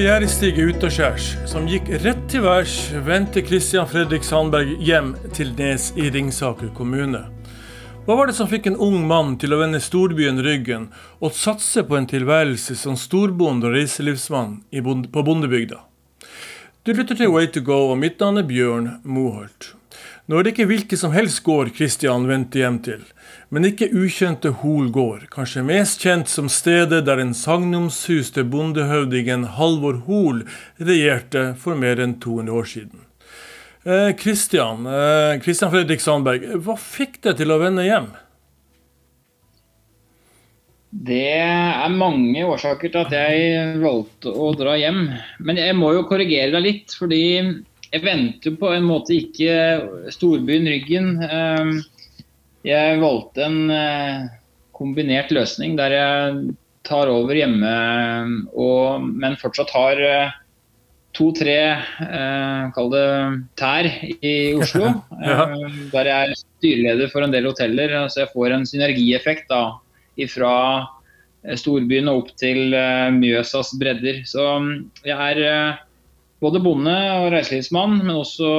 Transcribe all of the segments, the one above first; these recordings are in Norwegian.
En karrierestige utaskjærs, som gikk rett til værs, vendte Christian Fredrik Sandberg hjem til Nes i Ringsaker kommune. Hva var det som fikk en ung mann til å vende storbyen ryggen og satse på en tilværelse som storbonde og reiselivsmann på bondebygda? Du lytter til Way to go, og mitt navn er Bjørn Moholt. Nå er det ikke hvilken som helst gård Christian vendte hjem til, men ikke ukjente Hol gård, kanskje mest kjent som stedet der den sagnomsuste bondehøvdingen Halvor Hol regjerte for mer enn 200 år siden. Eh, Christian, eh, Christian Fredrik Sandberg, hva fikk deg til å vende hjem? Det er mange årsaker til at jeg valgte å dra hjem. Men jeg må jo korrigere deg litt, fordi jeg venter på en måte ikke storbyen ryggen. Ehm, jeg valgte en eh, kombinert løsning der jeg tar over hjemme, og, men fortsatt har eh, to-tre eh, kall det tær i Oslo. ja. Ehm, der jeg er styreleder for en del hoteller. Så jeg får en synergieffekt da, fra storbyen og opp til Mjøsas bredder. Så jeg er både bonde og reiselivsmann, men også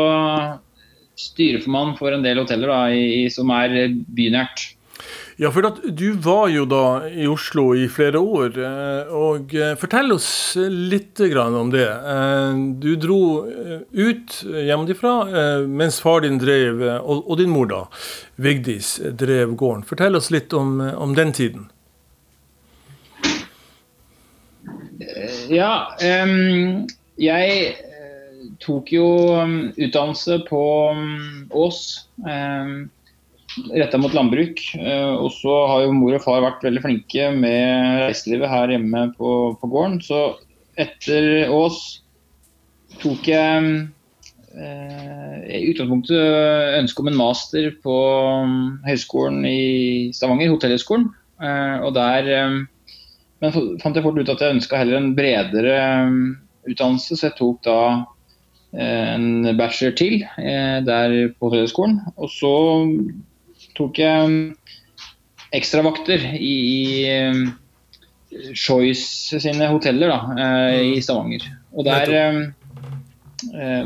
styreformann for en del hoteller da, i, som er bynært. Ja, for at Du var jo da i Oslo i flere år. Eh, og eh, Fortell oss litt om det. Eh, du dro ut hjemmefra mens far din drev, og din mor da, Vigdis, drev gården. Fortell oss litt om, om den tiden. Ja, um, jeg eh, tok jo um, utdannelse på um, Ås. Eh, Retta mot landbruk. Eh, og så har jo mor og far vært veldig flinke med reiselivet her hjemme på, på gården. Så etter Ås tok jeg i utgangspunktet ønske om en master på høyskolen i Stavanger, Hotellhøgskolen. og der men fant jeg fort ut at jeg ønska heller en bredere utdannelse, så jeg tok da eh, en bachelor til eh, der på Høgskolen. Og så tok jeg ekstravakter i, i eh, Choice sine hoteller da, i Stavanger. Og der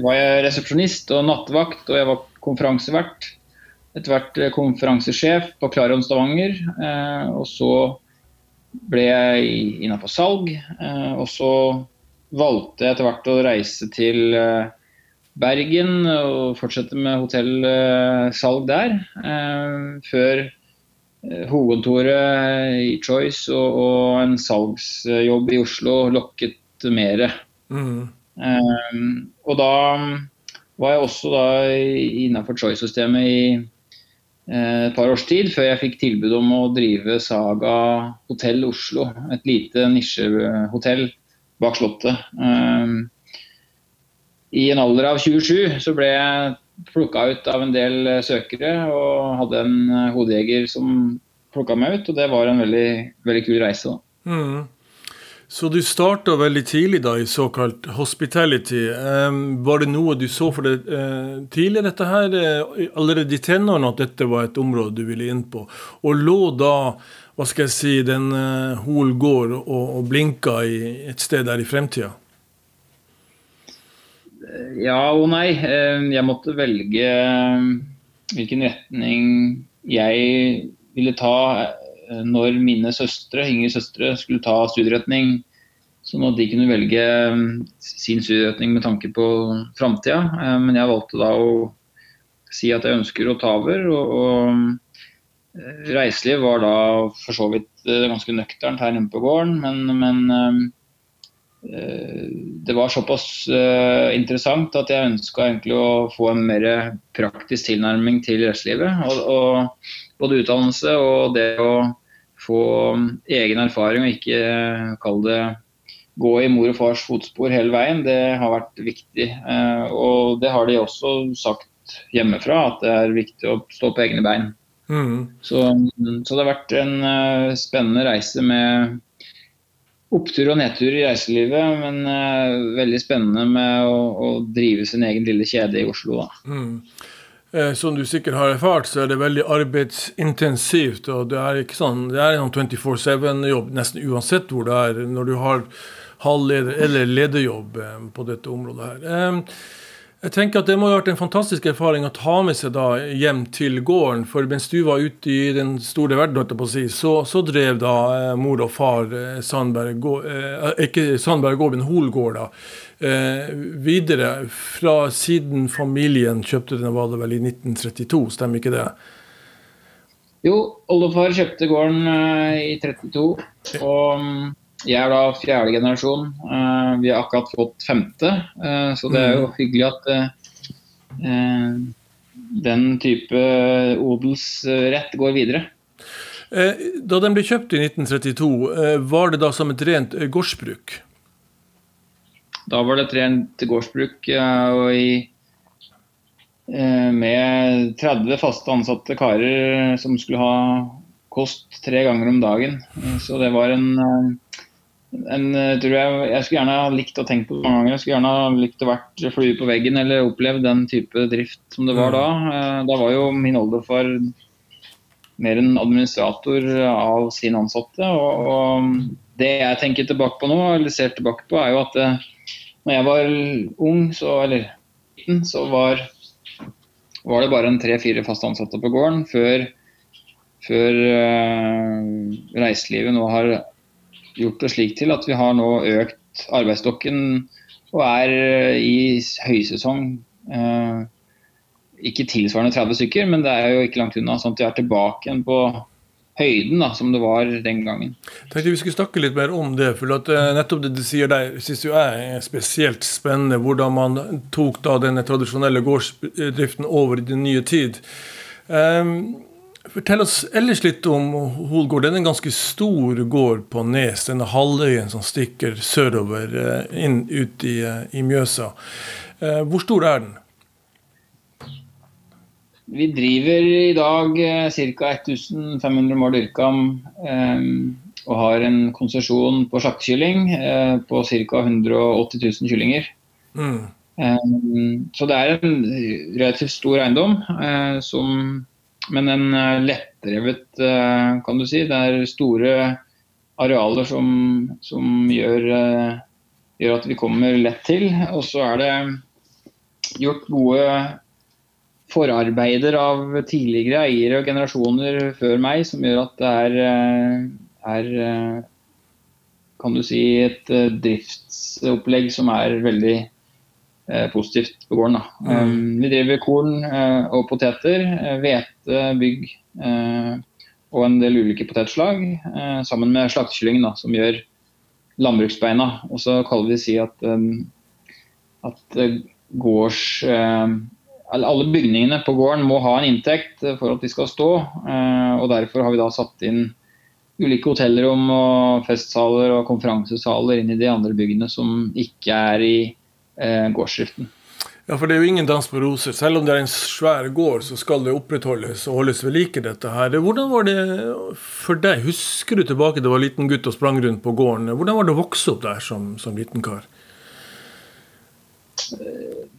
var jeg resepsjonist og nattevakt, og jeg var konferansevert. Etter hvert konferansesjef på Klarion Stavanger. og så ble jeg innafor salg. og så valgte jeg etter hvert å reise til eh, Bergen og fortsette med hotellsalg der. Eh, før eh, hovedkontoret i Choice og, og, en salgsjobb i Oslo lokket mer. Mm. og da var jeg også da innenfor Choice-systemet i et par års tid, før jeg fikk tilbud om å drive Saga hotell Oslo. Et lite nisjehotell bak Slottet. Ehm, I en alder av 27 så ble jeg plukka ut av en del eh, søkere og hadde en eh, hodejeger som plukka meg ut. Og det var en veldig, veldig kul reise. Mm. Så du starta veldig tidlig da i såkalt hospitality. Um, var det noe du så for deg uh, tidlig, dette her, allerede i tenårene, at dette var et område du ville inn på? Og lå da hva skal jeg si, den uh, Hol går og, og blinker i et sted der i fremtida? Ja og nei. Eh, jeg måtte velge eh, hvilken retning jeg ville ta når mine søstre, yngre søstre skulle ta studieretning. Sånn at de kunne velge sin studieretning med tanke på framtida. Men jeg valgte da å si at jeg ønsker å ta over. og, og reiseliv var da for så vidt eh, ganske nøkternt her inne på gården, men, men eh, det var såpass interessant at jeg ønska å få en mer praktisk tilnærming til reiselivet. Og, og, både utdannelse og det å få egen erfaring og ikke kalle det gå i mor og fars fotspor hele veien, det har vært viktig. Og det har de også sagt hjemmefra, at det er viktig å stå på egne bein. Mm. Så, så, det har vært en uh, spennende reise med opptur og nedtur i reiselivet, men uh, veldig spennende med å, å, drive sin egen lille kjede i Oslo. Mm. Eh, som du sikkert har erfart, så er det veldig arbeidsintensivt. og Det er ikke sånn, det er en 24-7-jobb nesten uansett hvor det er. Når du har halvleder eller lederjobb på dette området her. Jeg tenker at Det må ha vært en fantastisk erfaring å ta med seg da hjem til gården. For mens du var ute i den store verden, si, så, så, drev da eh, mor og far eh, Sandberg, eh, ikke Sandberg Gård, men Holgård da, eh, videre. Fra siden familien kjøpte den, var det vel i 1932, stemmer ikke det? Jo, oldefar kjøpte gården eh, i 1932. og... Jeg er da fjerde generasjon. Eh, vi har akkurat fått femte, eh, så det er jo mm. hyggelig at eh, den type odelsrett går videre. Da den ble kjøpt i 1932, var det da som et rent gårdsbruk? Da var det et rent gårdsbruk og i, med 30 faste ansatte karer som skulle ha kost tre ganger om dagen. Så det var en en, eh, tror jeg, jeg skulle gjerne ha likt å tenke på det mange ganger. Jeg skulle gjerne ha likt å vært flue på veggen eller opplevd den type drift som det var mm. da. Eh, da var jo min oldefar mer en administrator av sin ansatte. Og, og det jeg tenker tilbake på nå, eller ser tilbake på, er jo at det, når jeg var ung, så, eller liten, så var, var det bare en tre-fire fast ansatte på gården. Før, før uh, reiselivet nå har gjort det slik til at vi har nå økt arbeidsstokken og er eh, i høysesong. Eh, ikke tilsvarende 30 stykker, men det er jo ikke langt unna. Sånn at vi er tilbake igjen på høyden da, som det var den gangen. Tenkte vi skulle snakke litt mer om det. for at uh, Nettopp det du sier der, syns jeg er spesielt spennende. Hvordan man tok da denne tradisjonelle gårdsdriften over i den nye tid. Um, Fortell oss ellers litt om Holgård. Den er en ganske stor gård på Nes, denne halvøyen som stikker sørover eh, inn ut i, eh, i Mjøsa. Eh, hvor stor er den? Vi driver i dag ca. 1500 mål dyrka og har en konsesjon på slaktekylling på ca. 180 000 kyllinger. Mm. Så det er en relativt stor eiendom som men en eh, lettdrevet, eh, kan du si. Det er store arealer som, som gjør, eh, gjør, at vi kommer lett til. Og så er det gjort gode forarbeider av tidligere eiere og generasjoner før meg, som gjør at det er, er kan du si, et driftsopplegg som er veldig positivt på gården. Mm. Um, vi driver korn uh, og poteter, uh, hvete, bygg og en del ulike potetslag. sammen med slaktekyllingen, som gjør landbruksbeina. Og så kaller vi si at, at gårds alle bygningene på gården må ha en inntekt for at de skal stå. og Derfor har vi da satt inn ulike hotellrom og festsaler og konferansesaler inn i de andre byggene som ikke er i eh, gårdsdriften. Ja, for det er jo ingen dans på roser. Selv om det er en svær gård, så skal det opprettholdes og holdes ved like dette her. Hvordan var det for deg? Husker du tilbake du var liten gutt og sprang rundt på gården? Hvordan var det å vokse opp der som, som liten kar?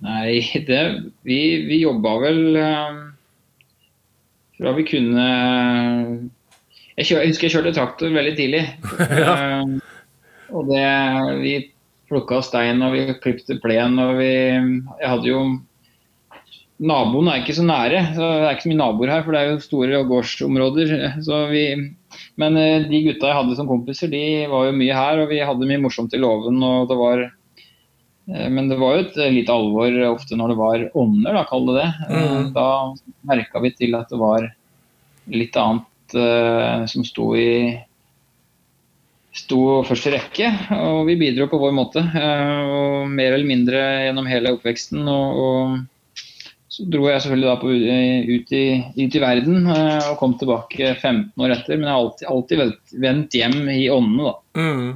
Nei, det Vi, vi jobba vel uh, fra vi kunne jeg, kjør, jeg, husker jeg kjørte traktor veldig tidlig. ja. uh, og det Vi plukka stein og vi klipte plen. og vi, jeg hadde jo Naboen er ikke så nære, så det er ikke så mye naboer her, for det er jo store gårdsområder. Vi, men eh, de gutta jeg hadde som kompiser, de var jo mye her, og vi hadde mye morsomt i låven. Det var, eh, men det var jo et lite alvor ofte når det var ånder, da, kall det det. Mm. Da merka vi til at det var litt annet uh, som sto i sto først i rekke, og vi bidro på vår måte. Eh, og mer eller mindre gjennom hele oppveksten. Og, og så dro jeg selvfølgelig da på, ut, i, ut, i, verden eh, og kom tilbake 15 år etter. Men jeg har alltid, alltid vendt hjem i åndene, da. Mm.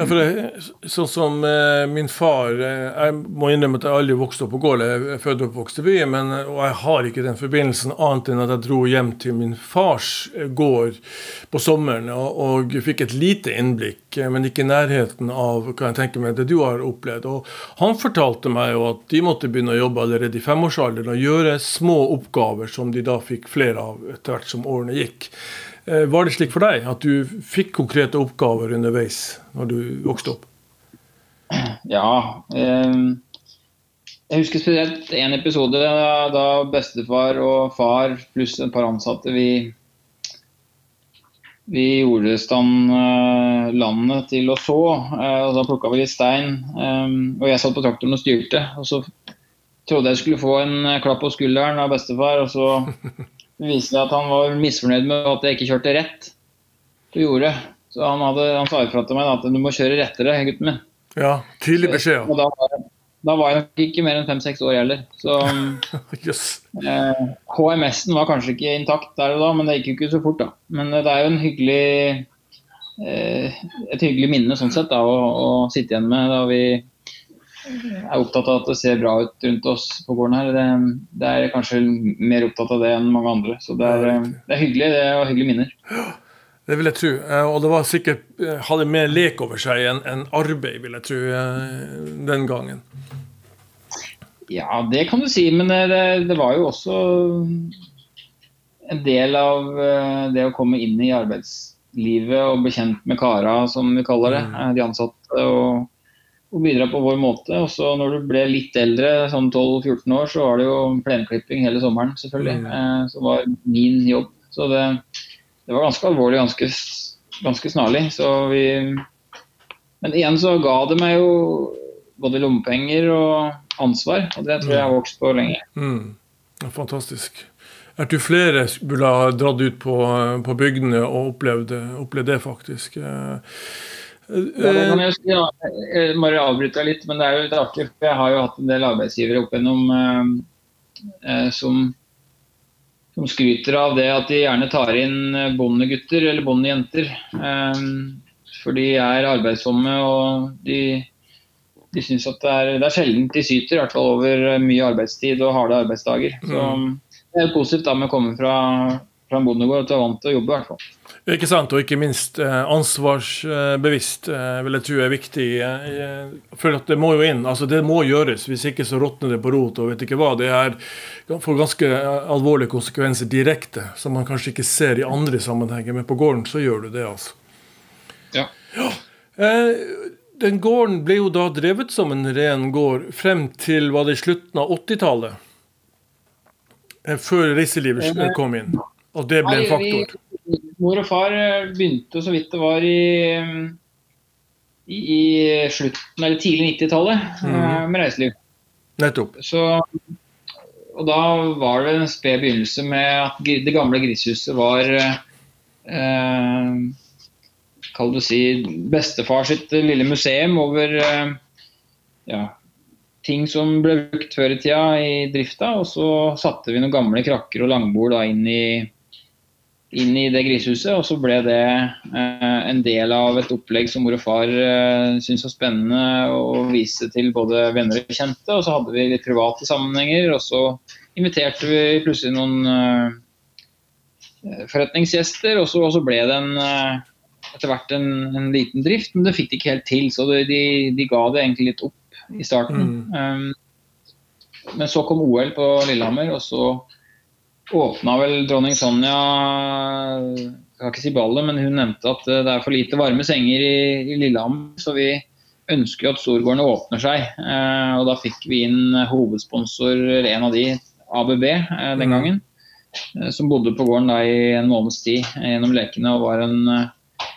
Ja, for det, Sånn som eh, min far eh, Jeg må innrømme at jeg aldri vokste opp på gård. Jeg er født og oppvokst i byen, men, eh, og jeg har ikke den forbindelsen annet enn at jeg dro hjem til min fars eh, gård på sommeren og, og fikk et lite innblikk, men ikke i nærheten av hva jeg tenker meg, det du har opplevd. Og Han fortalte meg jo at de måtte begynne å jobbe allerede i femårsalderen og gjøre små oppgaver som de da fikk flere av etter hvert som årene gikk. Eh, var det slik for deg at du fikk konkrete oppgaver underveis når du vokste opp? Ja. Eh, jeg husker spesielt en episode da bestefar og far pluss et par ansatte vi vi gjorde stand uh, landet til å så, og da plukka vi litt stein. Og jeg satt på traktoren og styrte. Og så trodde jeg skulle få en klapp på skulderen av bestefar, og så viste seg at han var misfornøyd med at jeg ikke kjørte rett på jordet. Så han, hadde, han sa ifra til meg at du må kjøre rettere, gutten min. Ja, tidlig beskjed. Og da da var jeg nok ikke mer enn fem-seks år heller. Så yes. eh, HMS-en var kanskje ikke intakt der og da, men det gikk jo ikke så fort, da. Men eh, det er jo en hyggelig eh, et hyggelig minne sånn sett da, å, å, sitte igjen med da vi er opptatt av at det ser bra ut rundt oss på gården her. Det, det er kanskje mer opptatt av det enn mange andre. Så det er, eh, det er hyggelig, det er hyggelige minner. Det vil jeg tro. Eh, og det var sikkert eh, hadde mer lek over seg enn en arbeid, vil jeg tro, den gangen. Ja, det kan du si. Men det, det var jo også en del av det å komme inn i arbeidslivet og bli kjent med kara, som vi kaller det. Mm. De ansatte. og og bidra på vår måte. Og så når du ble litt eldre, sånn 12-14 år, så var det jo plenklipping hele sommeren, selvfølgelig. Mm. som var min jobb. Så det, det var ganske alvorlig ganske, ganske snarlig. Vi, men igjen så ga det meg jo både lommepenger og ansvar, og det tror jeg har vokst på lenge. Mm. Fantastisk. Er du flere burde ha dratt ut på, på bygdene og opplevd, opplevd det, faktisk? Ja, jeg, ja, jeg må avbryte litt, men det er jo litt artig. for Jeg har jo hatt en del arbeidsgivere opp gjennom eh, eh som som skryter av det at de gjerne tar inn eh, bondegutter eller bondejenter. Eh, for de er arbeidsomme og de, de syns at det er, det er sjelden de syter, i hvert fall over mye arbeidstid og harde arbeidsdager. Så mm. det er positivt da med å komme fra, fra en bondegård at du er vant til å jobbe. i hvert fall. Ikke sant, og ikke minst eh, ansvarsbevisst eh, vil jeg tro er viktig. Eh, for at det må jo inn. altså Det må gjøres, hvis ikke så råtner det på rot. og vet ikke hva, Det er, får ganske alvorlige konsekvenser direkte, som man kanskje ikke ser i andre sammenhenger. Men på gården så gjør du det, altså. Ja. ja. Den gården ble jo da drevet som en ren gård frem til var det slutten av 80-tallet. Før reiselivet kom inn. Og det ble en faktor mor og far eh, begynte så vidt det var i, i, i slutten eller tidlig 90-tallet mm. Eh, med reiseliv. Nettopp. Så, og da var det en sped begynnelse med at det gamle grishuset var eh, Kall det si bestefar sitt lille museum over eh, ja, ting som ble brukt før i tida i drifta. Og så satte vi noen gamle krakker og langbord da inn i inn i det grisehuset. Og så ble det eh, en del av et opplegg som mor og far eh, syntes var spennende å vise til både venner og kjente. Og så hadde vi litt private sammenhenger, og så inviterte vi plutselig noen eh, forretningsgjester. Og så, og så, ble det en, eh, etter hvert en, en, liten drift, men det fikk de ikke helt til. Så de, de ga det egentlig litt opp i starten. Mm. Um, men så kom OL på Lillehammer, og så åpna vel dronning Sonja jeg kan ikke si ballet, men hun nevnte at det er for lite varme senger i, i Lillehammer. Så vi ønsker at storgårdene åpner seg. Eh, og da fikk vi inn hovedsponsor, en av de, ABB, eh, den mm. gangen. Eh, som bodde på gården da i en måneds tid gjennom lekene og var en eh,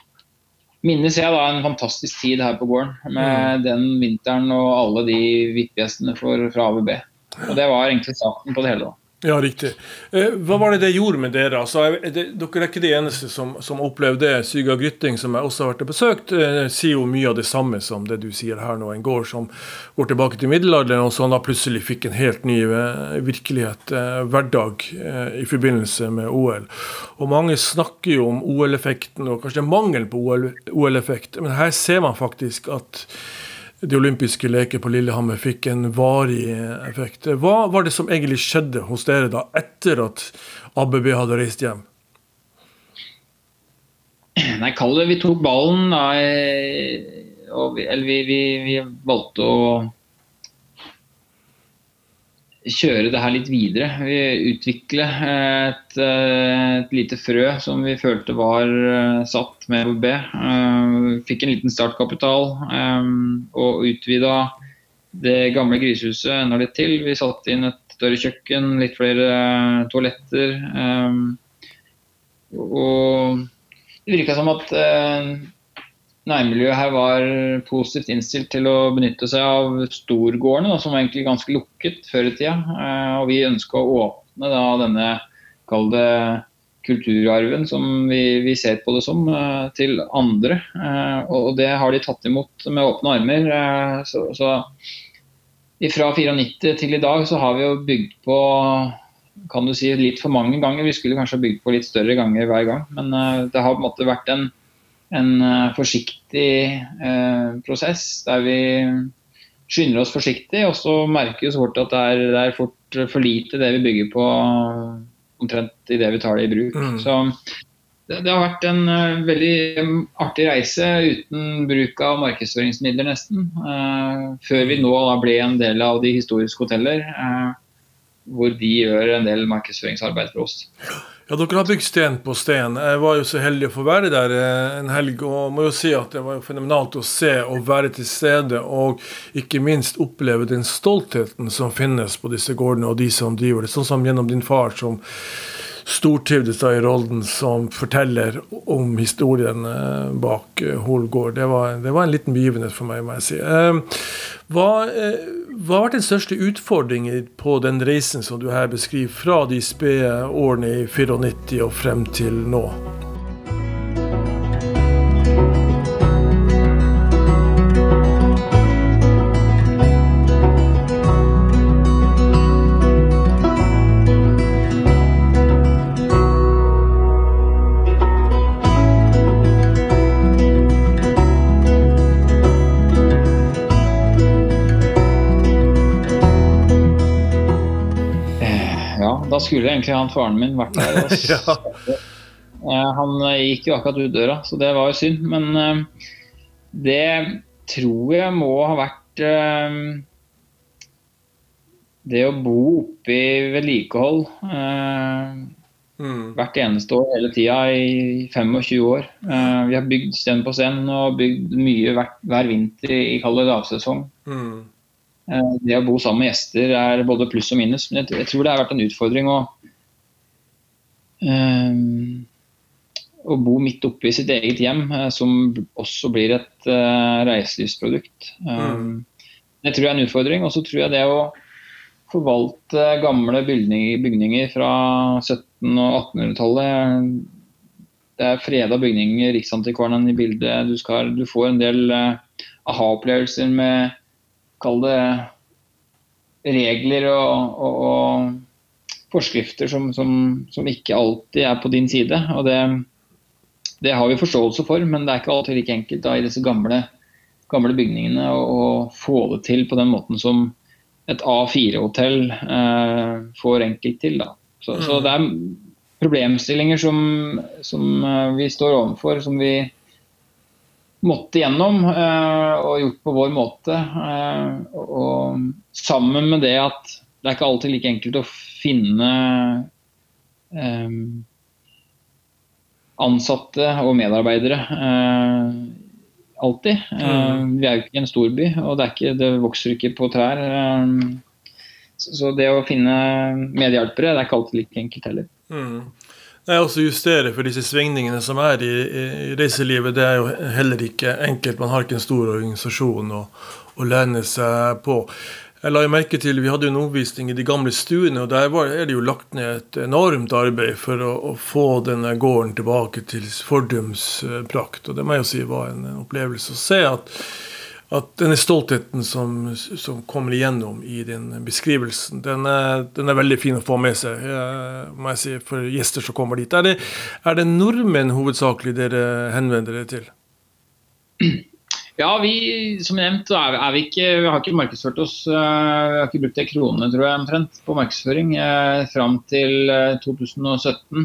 minnes jeg da en fantastisk tid her på gården med mm. den vinteren og alle de VIP-gjestene fra ABB. Og det var egentlig starten på det hele. da. Ja, riktig. Eh, hva var det det gjorde med dere? Altså, det, dere er ikke de eneste som, som opplevde det. Syga Grytting, som jeg også har vært og besøkt, eh, sier jo mye av det samme som det du sier her nå. En gård som går tilbake til middelalderen, og som da plutselig fikk en helt ny eh, virkelighet, hverdag, i forbindelse med OL. Og mange snakker jo om OL-effekten, og kanskje mangel på OL-effekt, men her ser man faktisk at de olympiske leker på Lillehammer fikk en varig effekt. Hva var det som egentlig skjedde hos dere da, etter at ABB hadde reist hjem? Nei, kall det Vi tok ballen, da, og vi, eller vi, vi, vi valgte å kjøre det her litt videre. Vi utvikle et, et, lite frø som vi følte var satt med OB. Fikk en liten startkapital og utvida det gamle grisehuset enda litt til. Vi satte inn et større kjøkken, litt flere toaletter. Og det virka som at nærmiljøet her var positivt innstilt til å benytte seg av storgårdene, da, som var egentlig ganske lukket før i tida. Eh, og vi ønska å åpne da, denne kall kulturarven, som vi, vi, ser på det som, eh, til andre. Eh, og det har de tatt imot med åpne armer. Så, så fra 94 til i dag så har vi jo bygd på kan du si, litt for mange ganger. Vi skulle kanskje bygd på litt større ganger hver gang, men det har på en måte vært en en eh, forsiktig eh, prosess der vi skynder oss forsiktig. Og så merker vi så fort at det er, det er fort for lite det vi bygger på omtrent idet vi tar det i bruk. Mm. Så det, det, har vært en uh, veldig artig reise uten bruk av markedsføringsmidler, nesten. Uh, før vi nå da ble en del av de historiske hoteller, uh, hvor de gjør en del markedsføringsarbeid for oss. Ja, dere har bygd sten på sten. Jeg var jo så heldig å få være der eh, en helg. Og må jo si at det var jo fenomenalt å se og være til stede. Og ikke minst oppleve den stoltheten som finnes på disse gårdene og de som driver det. Sånn som gjennom din far, som stortrivdes i rollen som forteller om historien eh, bak Holgård. Det var, det var, en liten begivenhet for meg, må jeg si. Hva hva har vært den største utfordringen på den reisen som du her beskriver, fra de spede årene i 94 og frem til nå? Skulle egentlig han faren min vært der. ja. Han eh, gikk jo akkurat ut døra, så det var jo synd. Men uh, det tror jeg må ha vært uh, det å bo oppe i vedlikehold mm. hvert eneste år hele tida i 25 år. vi har bygd sten på sten og bygd mye hver, vinter i, kald lavsesong. Mm. Eh, det å bo sammen med gjester er både pluss og minus, men jeg, tror det har vært en utfordring å, um, å bo midt oppe i sitt eget hjem, uh, som også blir et reiselivsprodukt. Um, Det tror jeg er en utfordring. Og så tror jeg det å forvalte gamle bygninger, fra 1700- og 1800-tallet Det er freda bygninger, Riksantikvaren i bildet. Du, skal, du får en del aha-opplevelser med kall det regler og, og, og forskrifter som, som, som, ikke alltid er på din side. og det, det, har vi forståelse for, men det er ikke alltid like enkelt da, i disse gamle, gamle bygningene å, få det til på den måten som et A4-hotell eh, får enkelt til. Da. Så, mm. så, det er problemstillinger som, som eh, vi står overfor, som vi måtte gjennom eh, og gjort på vår måte. Eh, og sammen med det at det er ikke alltid like enkelt å finne eh, ansatte og medarbeidere alltid. Mm. Vi er jo ikke en storby, og det, ikke, det vokser ikke på trær. Så det å finne medhjelpere det er ikke alltid like enkelt heller. Mm. Nei, også justere for disse svingningene som er i, i, reiselivet. Det er jo heller ikke enkelt. Man har ikke en stor organisasjon å, å lene seg på. Jeg la jo merke til, Vi hadde jo en omvisning i de gamle stuene, og der var, er det jo lagt ned et enormt arbeid for å, å få denne gården tilbake til fordums prakt. Og det må jeg jo si var en opplevelse å se at at denne stoltheten som, som, kommer igjennom i den beskrivelsen, den er, den er, veldig fin å få med seg må jeg si, for gjester som kommer dit. Er det, er det nordmenn hovedsakelig dere henvender dere til? Ja, vi som nevnt er, er vi, ikke, vi har ikke markedsført oss eh, Vi har ikke brukt en krone tror jeg, omtrent på markedsføring eh, fram til 2017. Eh,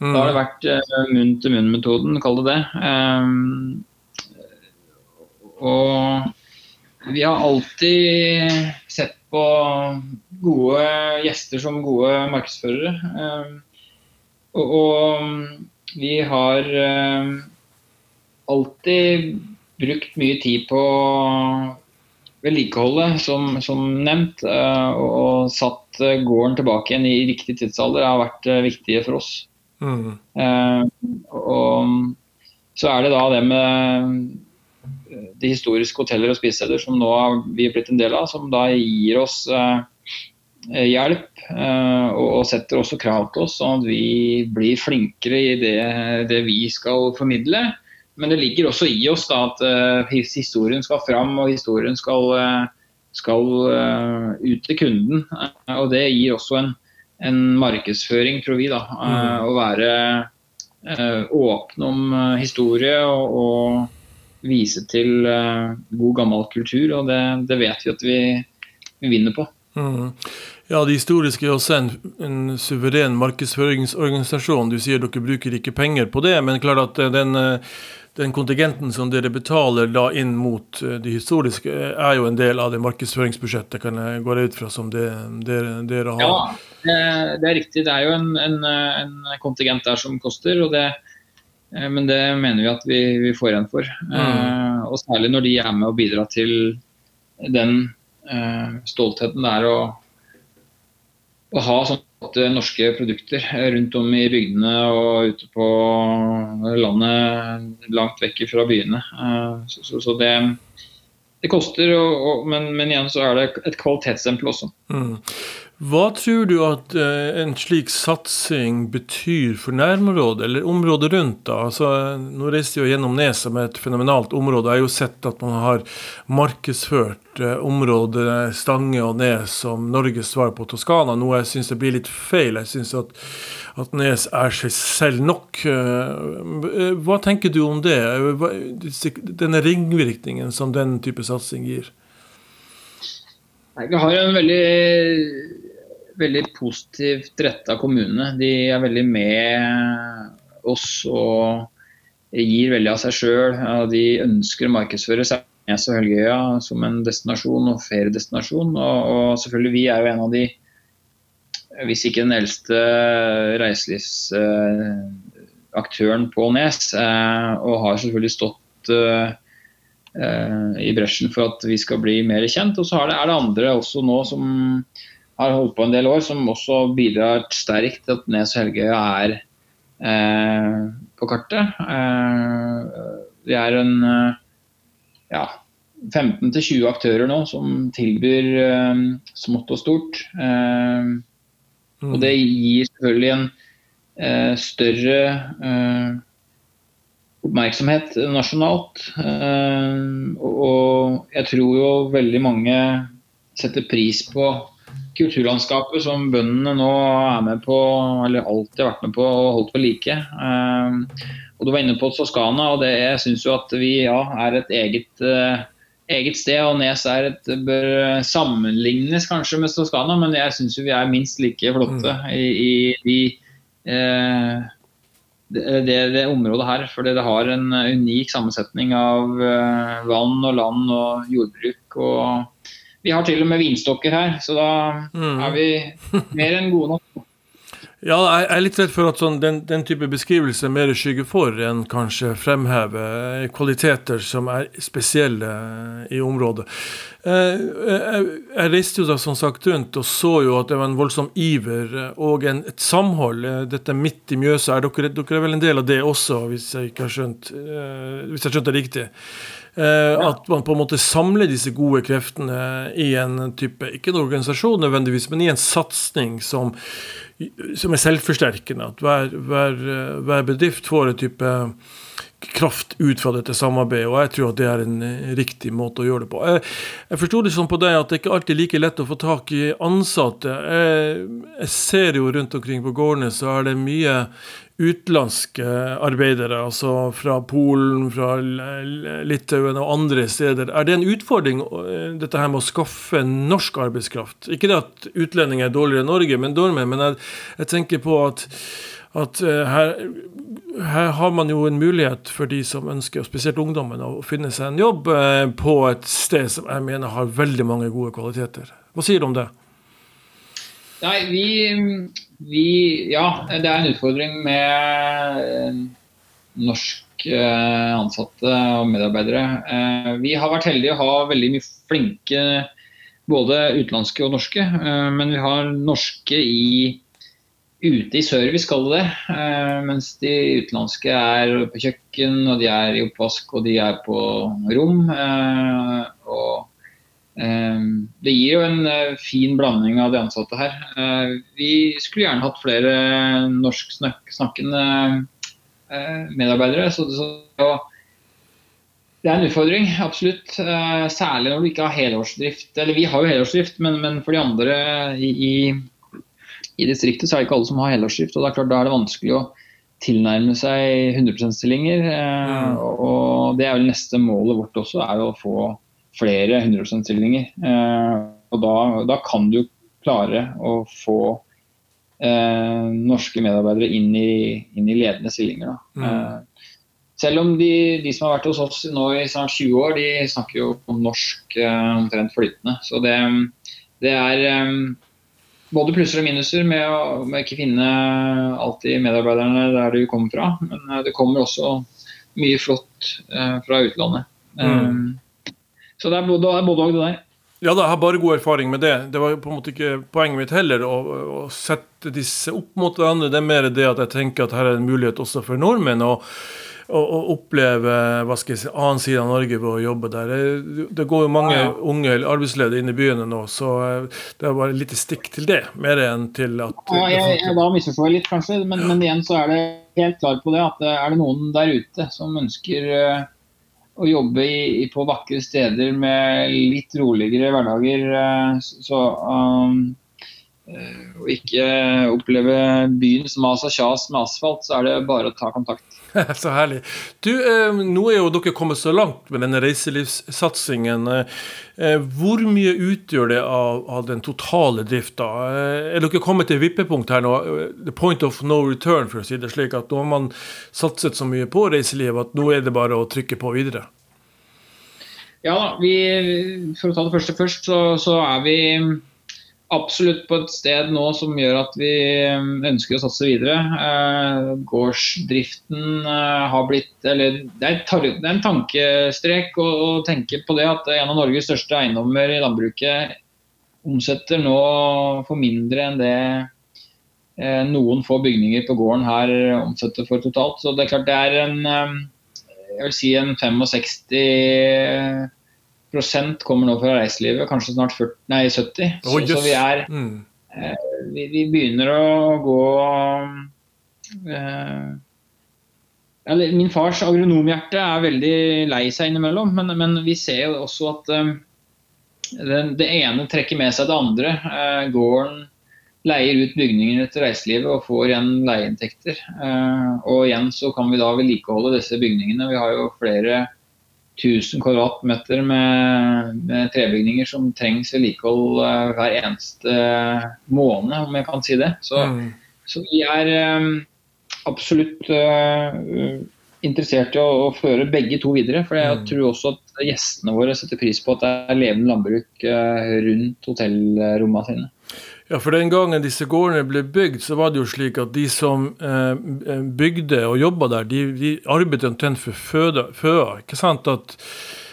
mm. Da har det vært eh, munn-til-munn-metoden, kall det det. Um, og vi har alltid sett på gode gjester som gode markedsførere. Og, og vi har alltid brukt mye tid på vedlikeholdet, som, som nevnt. Og, og satt gården tilbake igjen i riktig tidsalder har vært viktige for oss. Mm. og så er det da det med de historiske hoteller og spisesteder som nå vi er blitt en del av, som da gir oss eh, hjelp eh, og, setter også krav til oss, sånn at vi blir flinkere i det, det vi skal formidle. Men det ligger også i oss da, at historien skal fram og historien skal, skal ut til kunden. og Det gir også en, en markedsføring, tror vi. da, mm. Å være åpne om historie og, og vise til uh, god gammel kultur, og det, det, vet vi at vi, vi vinner på. Mm. Ja, Det historiske er også en, en, suveren markedsføringsorganisasjon. Du sier dere bruker ikke penger på det, men klart at den, den kontingenten som dere betaler da inn mot det historiske, er jo en del av det markedsføringsbudsjettet, kan jeg gå ut fra, som det, dere, dere har? Ja, det er riktig. Det er jo en, en, en kontingent der som koster. og det Eh, men det mener vi at vi, vi får igjen for. Mm. Uh, og særlig når de er med og bidrar til den uh, stoltheten det er å, å ha sånne norske produkter rundt om i bygdene og ute på landet langt vekk fra byene. Så, så, så det, det, koster, og, og, men, men, igjen så er det et kvalitetsstempel også. Mm. Hva tror du at uh, en slik satsing betyr for nærområdet, eller området rundt? da? Altså, nå reiste jeg gjennom Nes som et fenomenalt område. Jeg har jo sett at man har markedsført uh, området Stange og Nes som Norges svar på Toskana, noe jeg syns blir litt feil. Jeg syns at, at, Nes er seg selv nok. Uh, hva tenker du om det? Denne ringvirkningen som den type satsing gir? Jeg har en veldig veldig positivt retta kommune. De er veldig med oss og gir veldig av seg sjøl. De ønsker å markedsføre Nes og Helgøya som en destinasjon og feriedestinasjon. Og, og, selvfølgelig, vi er jo en av de, hvis ikke den eldste reiselivsaktøren på Nes. Eh, og har selvfølgelig stått eh, i bresjen for at vi skal bli mer kjent. Og så er det andre også nå som har holdt på en del år, som også bidrar sterkt til at Nes og Helgøya er eh, på kartet. Eh, det er en eh, ja, 15-20 aktører nå som tilbyr eh, smått og stort. Eh, mm. Og det gir selvfølgelig en eh, større oppmerksomhet nasjonalt. og jeg tror jo veldig mange setter pris på kulturlandskapet som bøndene nå er med på, eller alltid har vært med på og holdt ved like. Ehm, og Du var inne på Toskana, og det, jeg syns jo at vi ja, er et eget, uh, eget sted. og Nes er et, bør sammenlignes kanskje med Toskana, men jeg syns vi er minst like flotte mm. i, i, i eh, det, det, det, området her. Fordi det har en unik sammensetning av uh, vann og land og jordbruk. og vi har til og med vinstokker her, så da mm. er vi mer enn gode nok. Ja, jeg er litt redd for at sånn, den, den, type beskrivelse mer skygger for enn kanskje fremhever kvaliteter som er spesielle i området. Jeg, jeg, jeg reiste jo da som sagt rundt og så jo at det var en voldsom iver og en, et samhold. Dette midt i Mjøsa, er dere, dere, er vel en del av det også, hvis jeg ikke har skjønt, eh, hvis jeg skjønte det riktig? Eh, at man på en måte samler disse gode kreftene i en type, ikke en organisasjon nødvendigvis, men i en satsing som, som er selvforsterkende. At hver, hver, hver bedrift får en type kraft ut fra dette samarbeidet, og jeg tror at det er en riktig måte å gjøre det på. Jeg, jeg forsto det sånn på deg at det ikke alltid er like lett å få tak i ansatte. Jeg, jeg ser jo rundt omkring på gårdene så er det mye utenlandske arbeidere, altså fra Polen, fra Litauen og andre steder. Er det en utfordring, eh, dette her med å skaffe norsk arbeidskraft? Ikke det at utlendinger er dårligere enn Norge, men dårligere, men jeg, jeg tenker på at, at eh, her, her, har man jo en mulighet for de som ønsker, spesielt ungdommen, å finne seg en jobb eh, på et sted som jeg mener har veldig mange gode kvaliteter. Hva sier du om det? Nei, vi, vi, Ja, det er en utfordring med norske ansatte og medarbeidere. Vi har vært heldige å ha veldig mye flinke både utenlandske og norske. Men vi har norske i ute i service, skal det. det. mens de utenlandske er på kjøkken, og de er i oppvask og de er på rom. Eh, og eh, det gir jo en fin blanding av de ansatte her. Vi skulle gjerne hatt flere norsksnakkende medarbeidere. så det er en utfordring, absolutt. Særlig når du ikke har helårsdrift. Eller vi har jo helårsdrift, men, men for de andre i, i distriktet så er det ikke alle som har helårsdrift. og det er klart Da er det vanskelig å tilnærme seg 100 %-stillinger. Eh. Og det er vel neste målet vårt også, er å få flere 100 %-stillinger. Eh, og da, da, kan du klare å få eh, norske medarbeidere inn i, inn i ledende stillinger. Mm. Eh, selv om de, de, som har vært hos oss nå i snart 20 år, de snakker jo om norsk omtrent flytende. Så det, det er både plusser og minuser med å med ikke finne alltid medarbeiderne der de kommer fra. Men det kommer også mye flott eh, fra utlandet. Mm. Um, så det er både og det der. Ja, da, jeg har bare god erfaring med det. Det var på en måte ikke poenget mitt heller å, å sette disse opp mot hverandre. Det er mer det at jeg tenker at her er en mulighet også for nordmenn. å, å, å oppleve hva skal jeg si, annen side av Norge ved å jobbe der. Det går jo mange ja, ja. unge arbeidsledige inn i byene nå, så eh, det er bare et lite stikk til det. Mer enn til at ja, jeg, jeg, Da misforstår jeg litt, kanskje, men, men, igjen så er det helt klar på det at eh, er det noen der ute som ønsker uh, å jobbe i, på vakre steder med litt roligere hverdager, uh, så um, og ikke oppleve byen som asa kjas med asfalt, så er det bare å ta kontakt. så herlig. Du, eh, nå er jo dere kommet så langt med denne reiselivssatsingen. Eh, hvor mye utgjør det av, av den totale drifta? Eh, er dere kommet til vippepunkt her nå? The point of no return, for å si det slik. At nå har man satset så mye på reiselivet at nå er det bare å trykke på videre? Ja, vi, for å ta det første først, så, så er vi absolutt på et sted nå som gjør at vi um, ønsker å satse videre. Eh, gårdsdriften eh, har blitt eller Det er, en tankestrek å, tenke på det at en av Norges største eiendommer i landbruket omsetter nå for mindre enn det eh, noen få bygninger på gården her omsetter for totalt. Så det er klart det er en jeg vil si en 65 prosent kommer nå fra reiselivet, kanskje snart 40, nei, 70. Så, oh, så vi er mm. eh, vi, vi, begynner å gå eh, Min fars agronomhjerte er veldig lei seg innimellom, men, men vi ser jo også at eh, det, det, ene trekker med seg det andre. Eh, gården leier ut bygningene til reiselivet og får igjen leieinntekter. Eh, og igjen så kan vi da vedlikeholde disse bygningene. Vi har jo flere 1000 kvadratmeter med, med, trebygninger som trengs vedlikehold uh, hver eneste måned, om jeg kan si det. Så, mm. så vi er um, absolutt uh, interessert i å, å, føre begge to videre. For jeg mm. tror også at gjestene våre setter pris på at det er levende landbruk rundt hotellrommene sine. Ja, for den gangen disse gårdene ble bygd, så var det jo slik at de som eh, bygde og jobba der, de, de arbeidet omtrent for føda. Ikke sant? At Eh,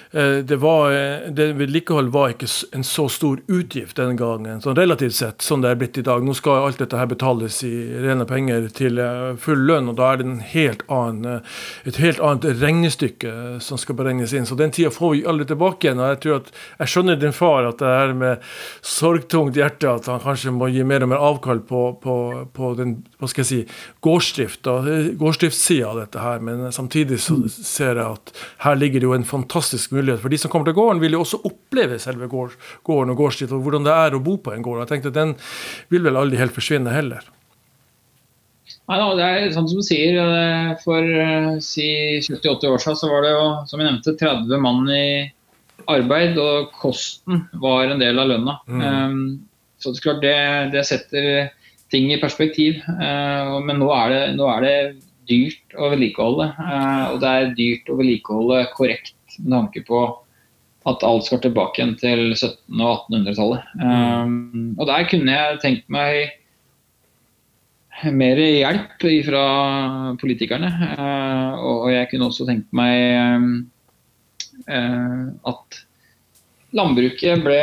det var, eh, det vedlikehold var ikke en så stor utgift den gangen, sånn relativt sett, som det er blitt i dag. Nå skal alt dette her betales i rene penger til eh, full lønn, og da er det helt annen, et helt annet regnestykke som skal beregnes inn. Så den tida får vi aldri tilbake igjen. og Jeg tror at, jeg skjønner din far at det er med sorgtungt hjerte at han kanskje må gi mer og mer avkall på, på, på den hva skal jeg si, gårdsdrift, gårdsdriftssida av dette her. Men samtidig så ser jeg at her ligger det jo en fantastisk mulighet mulighet. For de som kommer til gården, vil jo også oppleve selve gården og gårdsdrift, og hvordan det er å bo på en gård. Jeg tenkte at Den vil vel aldri helt forsvinne heller. Nei, da, det er sånn som du sier. For eh, si 70-80 år siden så var det jo, som jeg nevnte, 30 mann i arbeid, og kosten var en del av lønna. Mm. Um, så det, klart, det, det, setter ting i perspektiv. Uh, men nå er, det, nå er det dyrt å vedlikeholde. Uh, og det er dyrt å vedlikeholde korrekt med tanke på at alt skal tilbake igjen til 1700- og 1800-tallet. Um, og der kunne jeg tenkt meg mer hjelp fra politikerne. Uh, og jeg kunne også tenkt meg uh, at landbruket ble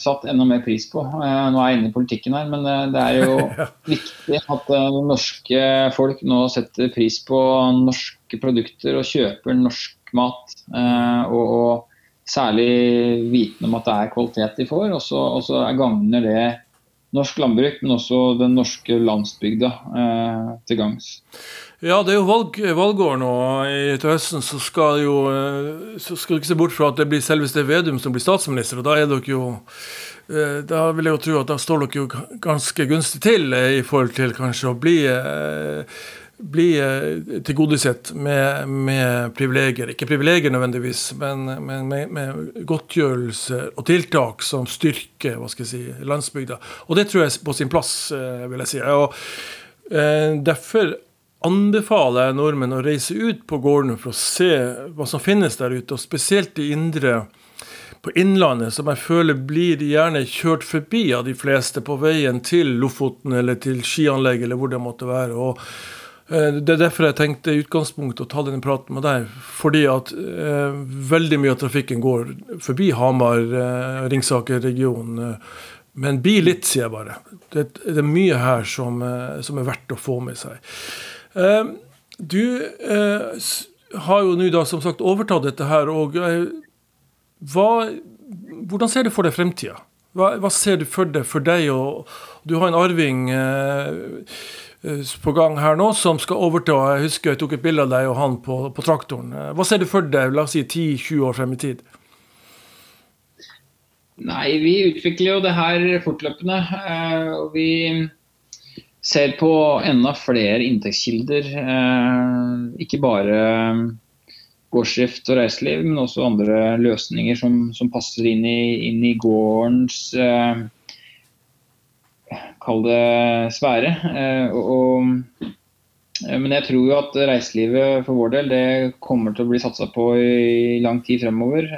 satt enda mer pris på. Eh, nå er jeg inne i politikken her, men eh, det er jo viktig at eh, norske folk nå setter pris på norske produkter og kjøper norsk mat. Og, særlig viten om at det er kvalitet de får. Og så gagner det norsk landbruk, men også den norske landsbygda til gangs. Ja, det er jo valg, valgår nå. Til høsten så skal, jo, eh, så skal du ikke se bort fra at det blir selveste Vedum som blir statsminister. og Da er dere jo eh, da vil jeg jo tro at da står dere jo ganske gunstig til eh, i forhold til kanskje å bli, bli tilgodesett med, med privilegier. Ikke privilegier nødvendigvis, men, men med, med, godtgjørelse og tiltak som styrker hva skal jeg si, landsbygda. Og det tror jeg er på sin plass, vil jeg si. Og Derfor anbefaler jeg nordmenn å reise ut på gårdene for å se hva som finnes der ute, og spesielt i indre på Innlandet, som jeg føler blir gjerne kjørt forbi av de fleste på veien til Lofoten eller til skianlegg eller hvor det måtte være. og eh, det er derfor jeg tenkte i utgangspunktet å ta denne praten med deg. Fordi at eh, veldig mye av trafikken går forbi Hamar, eh, Ringsaker-regionen. Eh, men bli litt, sier jeg bare. Det, det er mye her som, eh, som, er verdt å få med seg. Eh, du eh, har jo nå da som sagt overtatt dette her. og eh, hva, Hvordan ser du for deg fremtida? Hva, hva, ser du for deg for deg? og Du har en arving på gang her nå som skal overta. Jeg husker jeg tok et bilde av deg og han på, på traktoren. Hva ser du for deg la oss si 10-20 år frem i tid? Nei, Vi utvikler jo det her fortløpende. og vi ser på enda flere inntektskilder. Eh, ikke bare gårdsdrift og reiseliv, men også andre løsninger som, som passer inn i, inn i gårdens eh, Kall det sfære. Eh, og, men jeg tror jo at reiselivet for vår del det kommer til å bli satsa på i lang tid fremover.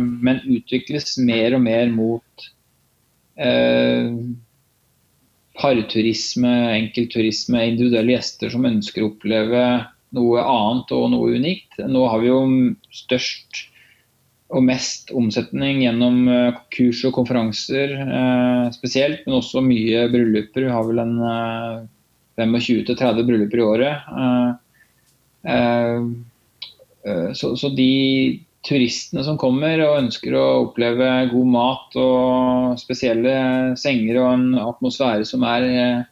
men utvikles mer og mer mot parturisme, enkeltturisme, individuelle gjester som ønsker å oppleve noe annet og noe unikt. Nå har vi jo størst og mest omsetning gjennom eh, kurs og konferanser eh, spesielt, men også mye brylluper. Vi har vel en eh, 25-30 brylluper i året. Eh, eh, eh, så, så de turistene som kommer og ønsker å oppleve god mat og spesielle senger og en atmosfære som er eh,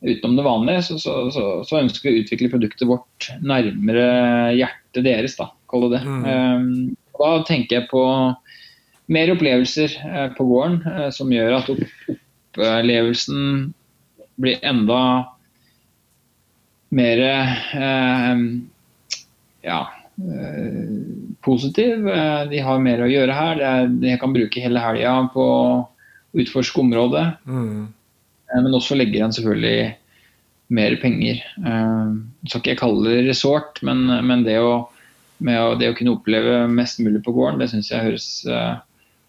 utenom det vanlige, så, så, så, så ønsker vi å utvikle produktet vårt nærmere hjertet deres, da, kall det det. Mm. Da tenker jeg på mer opplevelser uh, på gården, uh, som gjør at opplevelsen blir enda mer uh, ja, positiv. Eh, de har mer å gjøre her. de kan bruke hele helga på å utforske området. Mm. Eh, men også legger igjen selvfølgelig mer penger. Så skal ikke jeg kalle det resort, men, men det, å, å, det, å, kunne oppleve mest mulig på gården, det syns jeg høres uh,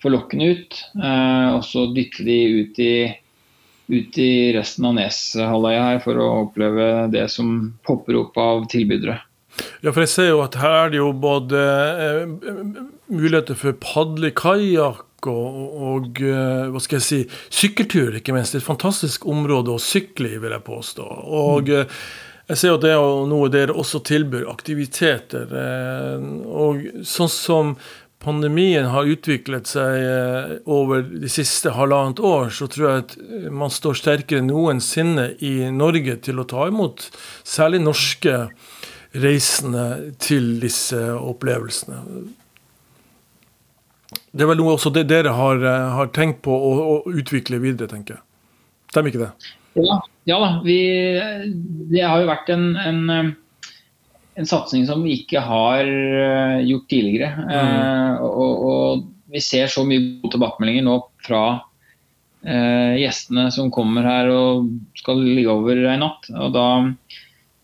forlokkende ut. Uh, og så dytte de ut i, ut i resten av Neshalvøya her for å oppleve det som popper opp av tilbydere. Ja, for jeg ser jo at her er det jo både uh, muligheter for padlekajakk og, og, hva skal jeg si, sykkeltur, ikke minst. Et fantastisk område å sykle i, vil jeg påstå. Og mm. Eh, jeg ser at det er noe dere også tilbyr, aktiviteter. Eh, og sånn som pandemien har utviklet seg eh, over de siste halvannet år, så tror jeg at man står sterkere enn noensinne i Norge til å ta imot særlig norske reisende til disse opplevelsene. Det er vel noe også dere har, eh, har tenkt på å, å, utvikle videre, tenker jeg. Stemmer ikke det? Ja, ja da. Vi, det har jo vært en, en, eh, en, satsing som vi ikke har eh, gjort tidligere. Mm. Eh, og, og, vi ser så mye gode tilbakemeldinger nå fra eh, gjestene som kommer her og skal ligge over ei natt. Og da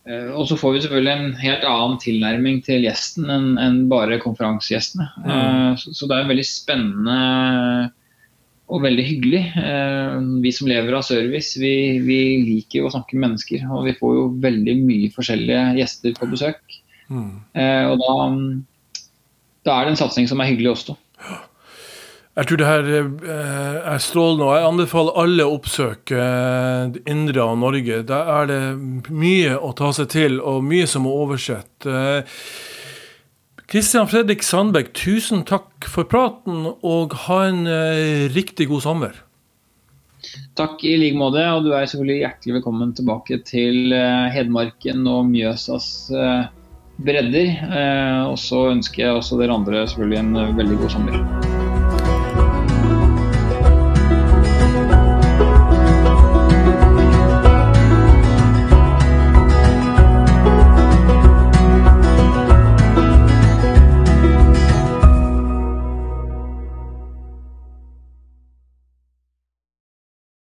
Eh, og så får vi selvfølgelig en helt annen tilnærming til gjesten enn en bare konferansegjestene. Mm. Så, så, det er en veldig spennende og veldig hyggelig. Vi som lever av service, vi, vi liker jo å snakke med mennesker. Og vi får jo veldig mye forskjellige gjester på besøk. Mm. Og da, da, er det en satsing som er hyggelig også. Jeg tror det her eh, er strålende, og jeg anbefaler alle å oppsøke eh, indre av Norge. Der er det mye å ta seg til, og mye som er oversett. Kristian Fredrik Sandberg, tusen takk for praten, og ha en eh, riktig god sommer. Takk i like måte, og du er selvfølgelig hjertelig velkommen tilbake til Hedmarken og Mjøsas bredder. Og så ønsker jeg også dere andre selvfølgelig en veldig god sommer.